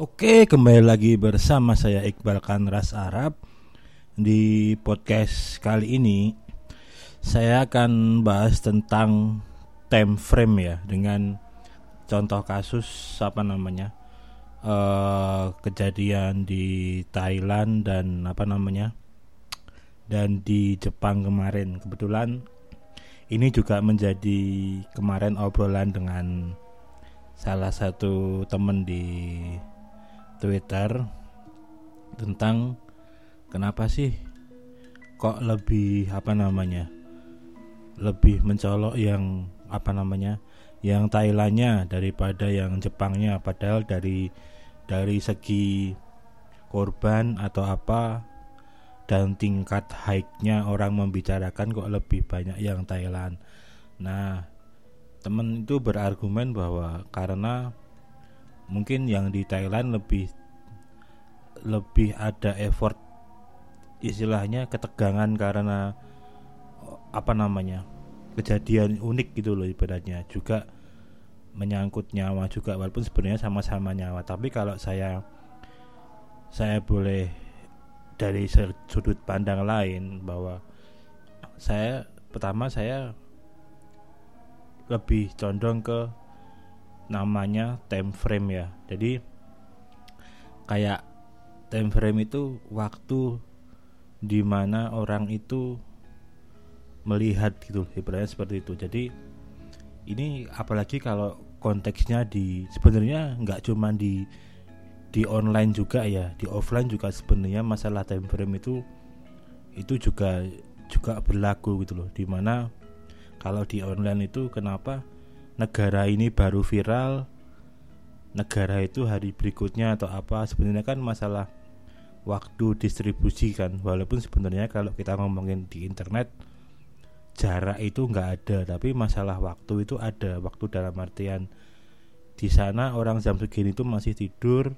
Oke, kembali lagi bersama saya Iqbal Kanras Arab. Di podcast kali ini saya akan bahas tentang time frame ya dengan contoh kasus apa namanya? Uh, kejadian di Thailand dan apa namanya? dan di Jepang kemarin. Kebetulan ini juga menjadi kemarin obrolan dengan salah satu temen di Twitter tentang kenapa sih kok lebih apa namanya lebih mencolok yang apa namanya yang Thailandnya daripada yang Jepangnya padahal dari dari segi korban atau apa dan tingkat high-nya orang membicarakan kok lebih banyak yang Thailand. Nah, temen itu berargumen bahwa karena mungkin yang di Thailand lebih lebih ada effort istilahnya ketegangan karena apa namanya kejadian unik gitu loh ibaratnya. Juga menyangkut nyawa juga walaupun sebenarnya sama-sama nyawa. Tapi kalau saya saya boleh dari sudut pandang lain bahwa saya pertama saya lebih condong ke namanya time frame ya. Jadi kayak time frame itu waktu di mana orang itu melihat gitu ibaratnya seperti itu. Jadi ini apalagi kalau konteksnya di sebenarnya nggak cuma di di online juga ya di offline juga sebenarnya masalah time frame itu itu juga juga berlaku gitu loh. Di mana kalau di online itu kenapa negara ini baru viral. Negara itu hari berikutnya atau apa? Sebenarnya kan masalah waktu distribusi kan. Walaupun sebenarnya kalau kita ngomongin di internet jarak itu nggak ada. Tapi masalah waktu itu ada. Waktu dalam artian di sana orang jam segini itu masih tidur.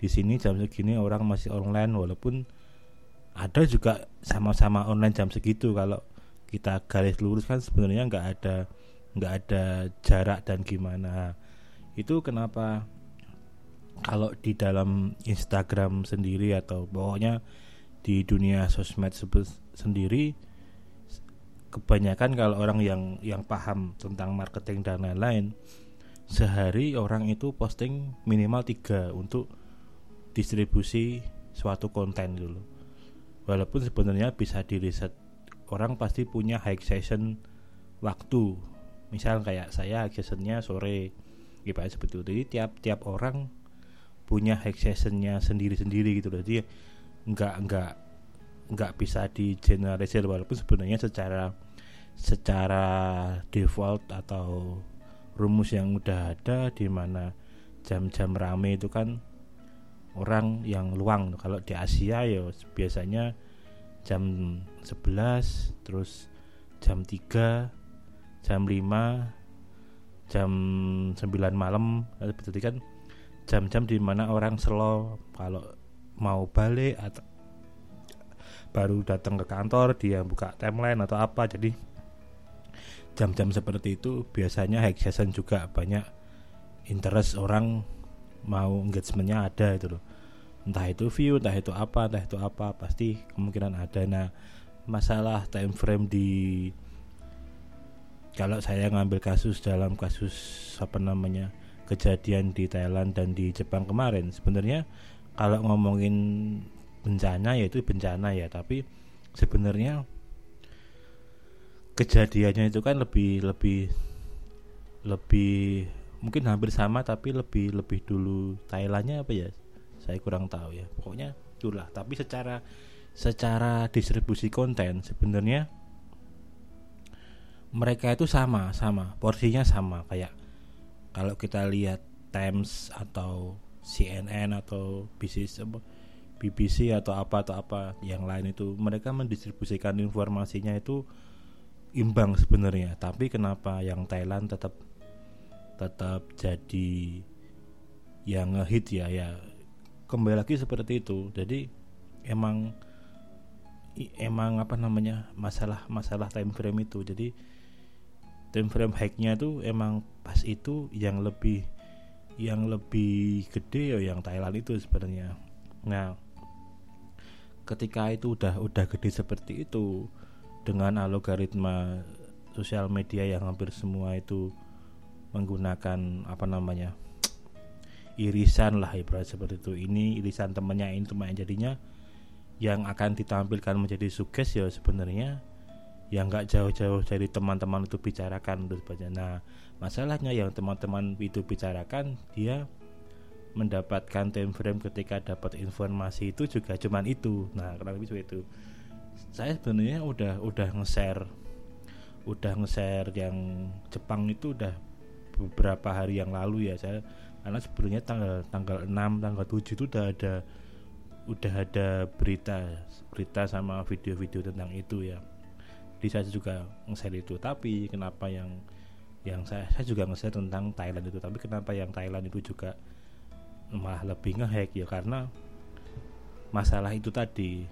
Di sini jam segini orang masih online. Walaupun ada juga sama-sama online jam segitu. Kalau kita garis lurus kan sebenarnya nggak ada nggak ada jarak dan gimana. Itu kenapa kalau di dalam Instagram sendiri atau pokoknya di dunia sosmed sendiri kebanyakan kalau orang yang yang paham tentang marketing dan lain-lain sehari orang itu posting minimal tiga untuk distribusi suatu konten dulu. Walaupun sebenarnya bisa di riset orang pasti punya high session waktu misal kayak saya high sessionnya sore ibarat seperti itu. Jadi tiap tiap orang punya high sessionnya sendiri-sendiri gitu jadi nggak nggak nggak bisa di generalisir walaupun sebenarnya secara secara default atau rumus yang udah ada di mana jam-jam rame itu kan orang yang luang. Kalau di Asia ya biasanya jam 11 terus jam 3 jam 5 jam 9 malam berarti kan? Jam-jam di mana orang slow kalau mau balik atau baru datang ke kantor dia buka timeline atau apa. Jadi jam-jam seperti itu biasanya high season juga. Banyak interest orang mau engagementnya ada itu loh. Entah itu view entah itu apa entah itu apa pasti kemungkinan ada. Nah masalah time frame di kalau saya ngambil kasus dalam kasus apa namanya kejadian di Thailand dan di Jepang kemarin sebenarnya kalau ngomongin bencana ya itu bencana ya tapi sebenarnya kejadiannya itu kan lebih lebih lebih mungkin hampir sama tapi lebih lebih dulu. Thailandnya apa ya? Saya kurang tahu ya. Pokoknya itulah. Tapi secara secara distribusi konten sebenarnya mereka itu sama sama. Porsinya sama kayak kalau kita lihat Times atau CNN atau BBC BBC atau apa atau apa yang lain itu mereka mendistribusikan informasinya itu imbang sebenarnya. Tapi kenapa yang Thailand tetap tetap jadi yang ngehit ya ya kembali lagi seperti itu. Jadi emang emang apa namanya masalah masalah time frame itu. Jadi time frame hacknya itu emang pas itu yang lebih yang lebih gede ya yang Thailand itu sebenarnya. Nah ketika itu udah udah gede seperti itu dengan algoritma sosial media yang hampir semua itu menggunakan apa namanya irisan lah ibarat seperti itu. Ini irisan temannya ini temannya jadinya yang akan ditampilkan menjadi suges ya sebenarnya yang nggak jauh-jauh dari teman-teman itu bicarakan terus baca nah masalahnya yang teman-teman itu bicarakan dia mendapatkan time frame ketika dapat informasi itu juga cuman itu. Nah kurang lebih itu. Saya sebenarnya udah udah nge-share udah nge-share yang Jepang itu udah beberapa hari yang lalu ya saya karena sebelumnya tanggal tanggal 6 tanggal 7 itu udah ada udah ada berita berita sama video-video tentang itu ya. Jadi saya juga nge-share itu. Tapi kenapa yang yang saya saya juga nge-share tentang Thailand itu. Tapi kenapa yang Thailand itu juga malah lebih ngehack ya? Karena masalah itu tadi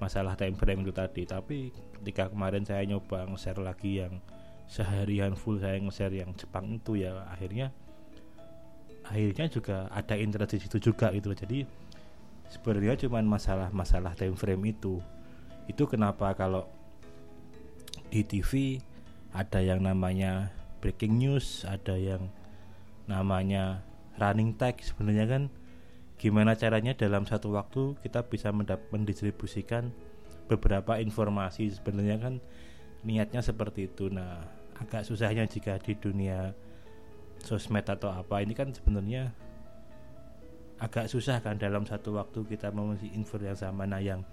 masalah time frame itu tadi. Tapi ketika kemarin saya nyoba nge-share lagi yang seharian full saya nge-share yang Jepang itu ya akhirnya akhirnya juga ada interest di situ juga gitu jadi sebenarnya cuma masalah masalah time frame itu itu kenapa kalau di TV ada yang namanya breaking news, ada yang namanya running tag. Sebenarnya kan gimana caranya dalam satu waktu kita bisa mendistribusikan beberapa informasi. Sebenarnya kan niatnya seperti itu. Nah, agak susahnya jika di dunia sosmed atau apa ini kan sebenarnya agak susah kan dalam satu waktu kita memenuhi info yang sama. Nah, yang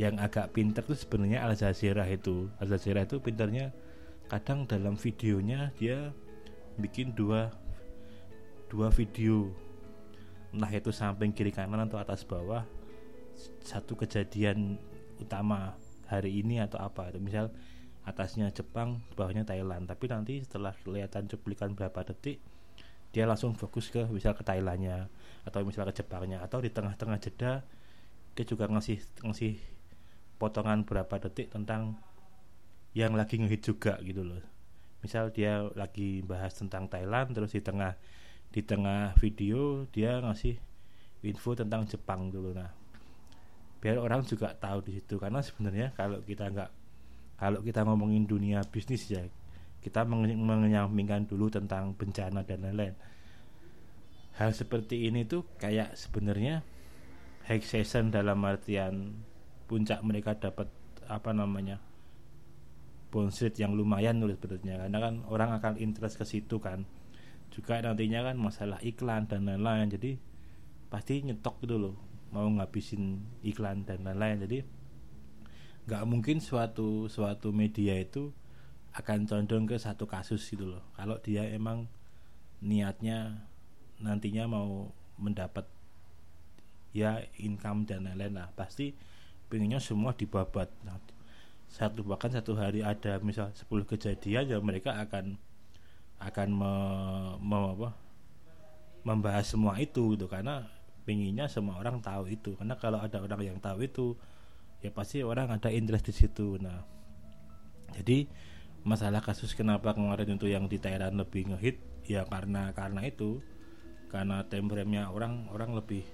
yang agak pinter tuh sebenarnya Al Jazeera itu. Al Jazeera itu pinternya kadang dalam videonya dia bikin dua dua video. Entah itu samping kiri kanan atau atas bawah satu kejadian utama hari ini atau apa itu. Misal atasnya Jepang bawahnya Thailand. Tapi nanti setelah kelihatan cuplikan berapa detik dia langsung fokus ke misal ke Thailandnya atau misal ke Jepangnya atau di tengah-tengah jeda dia juga ngasih ngasih potongan berapa detik tentang yang lagi ngehit juga gitu loh. Misal dia lagi bahas tentang Thailand terus di tengah di tengah video dia ngasih info tentang Jepang dulu. Nah biar orang juga tahu di situ. Karena sebenarnya kalau kita nggak kalau kita ngomongin dunia bisnis ya kita menyampingkan dulu tentang bencana dan lain-lain. Hal seperti ini tuh kayak sebenarnya high season dalam artian puncak mereka dapat apa namanya bounce yang lumayan nulis sebetulnya karena kan orang akan interest ke situ kan. Juga nantinya kan masalah iklan dan lain-lain. Jadi pasti nyetok gitu loh mau ngabisin iklan dan lain-lain. Jadi nggak mungkin suatu suatu media itu akan condong ke satu kasus gitu loh. Kalau dia emang niatnya nantinya mau mendapat ya income dan lain-lain lah. Pasti pengennya semua dibabat. Nah, satu bahkan satu hari ada misal 10 kejadian ya mereka akan akan me, me, apa, membahas semua itu gitu. Karena pengennya semua orang tahu itu. Karena kalau ada orang yang tahu itu ya pasti orang ada interest di situ. Nah jadi masalah kasus kenapa kemarin itu yang di Thailand lebih ngehit? Ya karena karena itu. Karena temperamennya orang orang lebih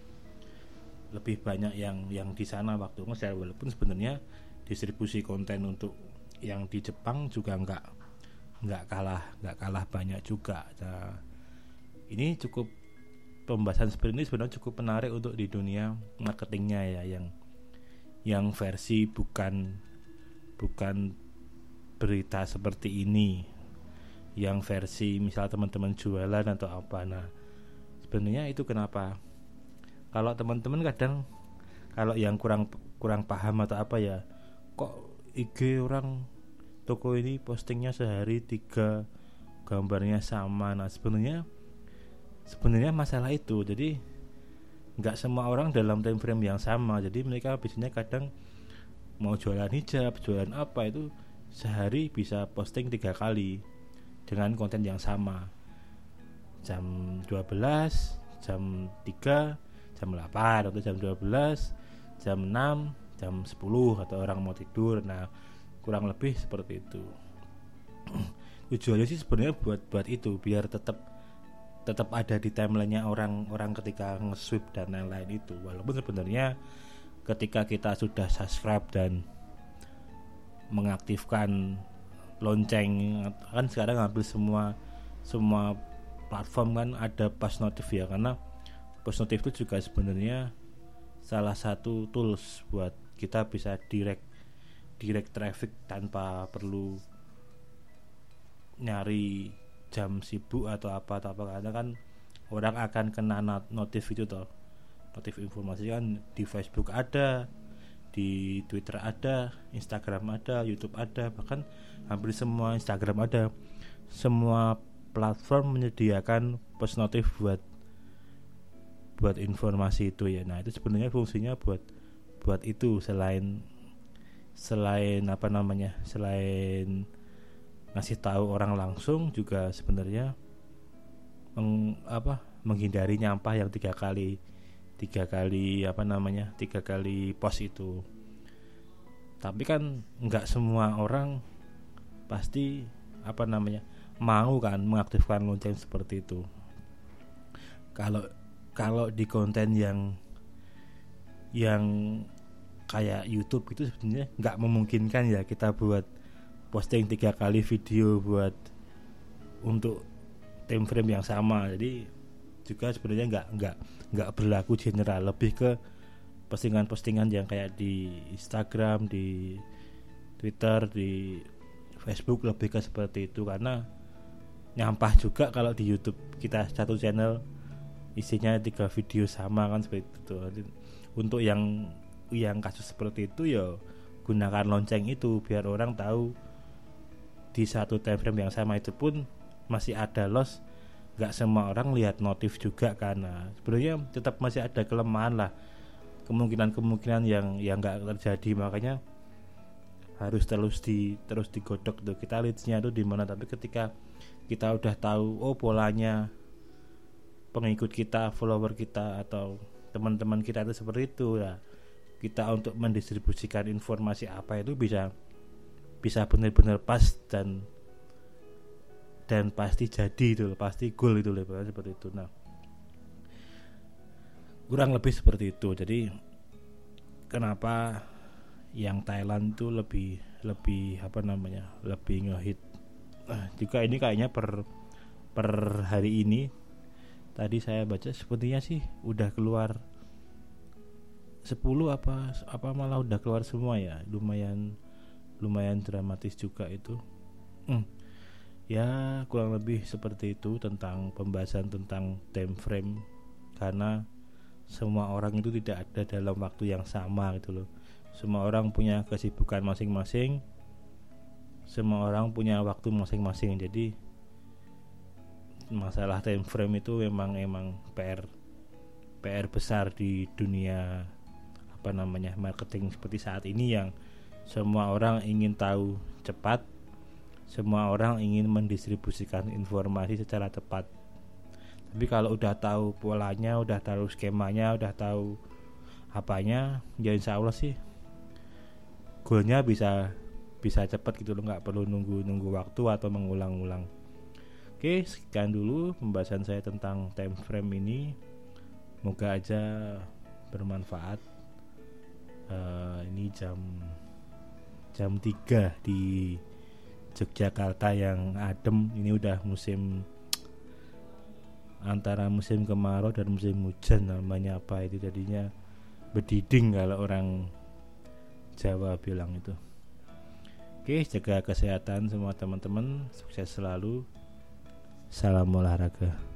lebih banyak yang yang di sana waktu nge-share. Walaupun sebenarnya distribusi konten untuk yang di Jepang juga nggak nggak kalah nggak kalah banyak juga. Nah, ini cukup pembahasan seperti ini sebenarnya cukup menarik untuk di dunia marketingnya ya yang yang versi bukan bukan berita seperti ini. Yang versi misal teman-teman jualan atau apa. Nah sebenarnya itu kenapa? Kalau teman-teman kadang kalau yang kurang kurang paham atau apa ya kok IG orang toko ini postingnya sehari tiga gambarnya sama. Nah sebenarnya sebenarnya masalah itu. Jadi nggak semua orang dalam time frame yang sama. Jadi mereka biasanya kadang mau jualan hijab jualan apa itu sehari bisa posting tiga kali dengan konten yang sama. Jam 12 jam 3 jam 8 atau jam 12 jam 6 jam 10 atau orang mau tidur. Nah kurang lebih seperti itu. Tujuannya sih sebenarnya buat buat itu biar tetap tetap ada di timelinenya orang-orang ketika nge-sweep dan lain-lain itu. Walaupun sebenarnya ketika kita sudah subscribe dan mengaktifkan lonceng. Kan sekarang hampir semua semua platform kan ada pas notif ya karena pas notif itu juga sebenarnya salah satu tools buat kita bisa direct direct traffic tanpa perlu nyari jam sibuk atau apa atau apa. Karena kan orang akan kena notif itu toh. Notif informasi kan di Facebook ada di Twitter ada Instagram ada YouTube ada bahkan hampir semua Instagram ada. Semua platform menyediakan post notif buat buat informasi itu ya. Nah itu sebenarnya fungsinya buat buat itu selain selain apa namanya selain ngasih tahu orang langsung juga sebenarnya meng, apa menghindari nyampah yang tiga kali tiga kali apa namanya tiga kali pos itu. Tapi kan nggak semua orang pasti apa namanya mau kan mengaktifkan lonceng seperti itu. Kalau kalau di konten yang yang kayak YouTube itu sebenarnya nggak memungkinkan ya kita buat posting tiga kali video buat untuk time frame yang sama. Jadi juga sebenarnya nggak nggak nggak berlaku general. Lebih ke postingan-postingan yang kayak di Instagram di Twitter di Facebook lebih ke seperti itu. Karena nyampah juga kalau di YouTube kita satu channel isinya tiga video sama kan seperti itu untuk yang yang kasus seperti itu ya gunakan lonceng itu biar orang tahu di satu time frame yang sama itu pun masih ada loss nggak semua orang lihat notif juga karena sebenarnya tetap masih ada kelemahan lah kemungkinan-kemungkinan yang yang nggak terjadi. Makanya harus terus di terus digodok tuh. Kita leadsnya tuh di mana? Tapi ketika kita udah tahu oh polanya pengikut kita follower kita atau teman-teman kita itu seperti itu ya kita untuk mendistribusikan informasi apa itu bisa bisa benar-benar pas dan dan pasti jadi itu pasti goal itu level seperti itu. Nah kurang lebih seperti itu. Jadi kenapa yang Thailand itu lebih lebih apa namanya lebih ngehit? Nah, juga ini kayaknya per per hari ini tadi saya baca sepertinya sih udah keluar 10 apa apa malah udah keluar semua ya. Lumayan lumayan dramatis juga itu. Hmm. Ya kurang lebih seperti itu tentang pembahasan tentang time frame. Karena semua orang itu tidak ada dalam waktu yang sama gitu loh. Semua orang punya kesibukan masing-masing. Semua orang punya waktu masing-masing. Jadi masalah time frame itu memang emang PR PR besar di dunia apa namanya marketing seperti saat ini yang semua orang ingin tahu cepat. Semua orang ingin mendistribusikan informasi secara tepat. Tapi kalau udah tahu polanya, udah tahu skemanya, udah tahu apanya, ya insya Allah sih goalnya bisa bisa cepat gitu loh. Nggak perlu nunggu nunggu waktu atau mengulang-ulang. Oke sekian dulu pembahasan saya tentang time frame ini. Moga aja bermanfaat. Uh, ini jam jam 3 di Yogyakarta yang adem. Ini udah musim antara musim kemarau dan musim hujan namanya apa itu jadinya bediding kalau orang Jawa bilang itu. Oke jaga kesehatan semua teman-teman. Sukses selalu. Salam olahraga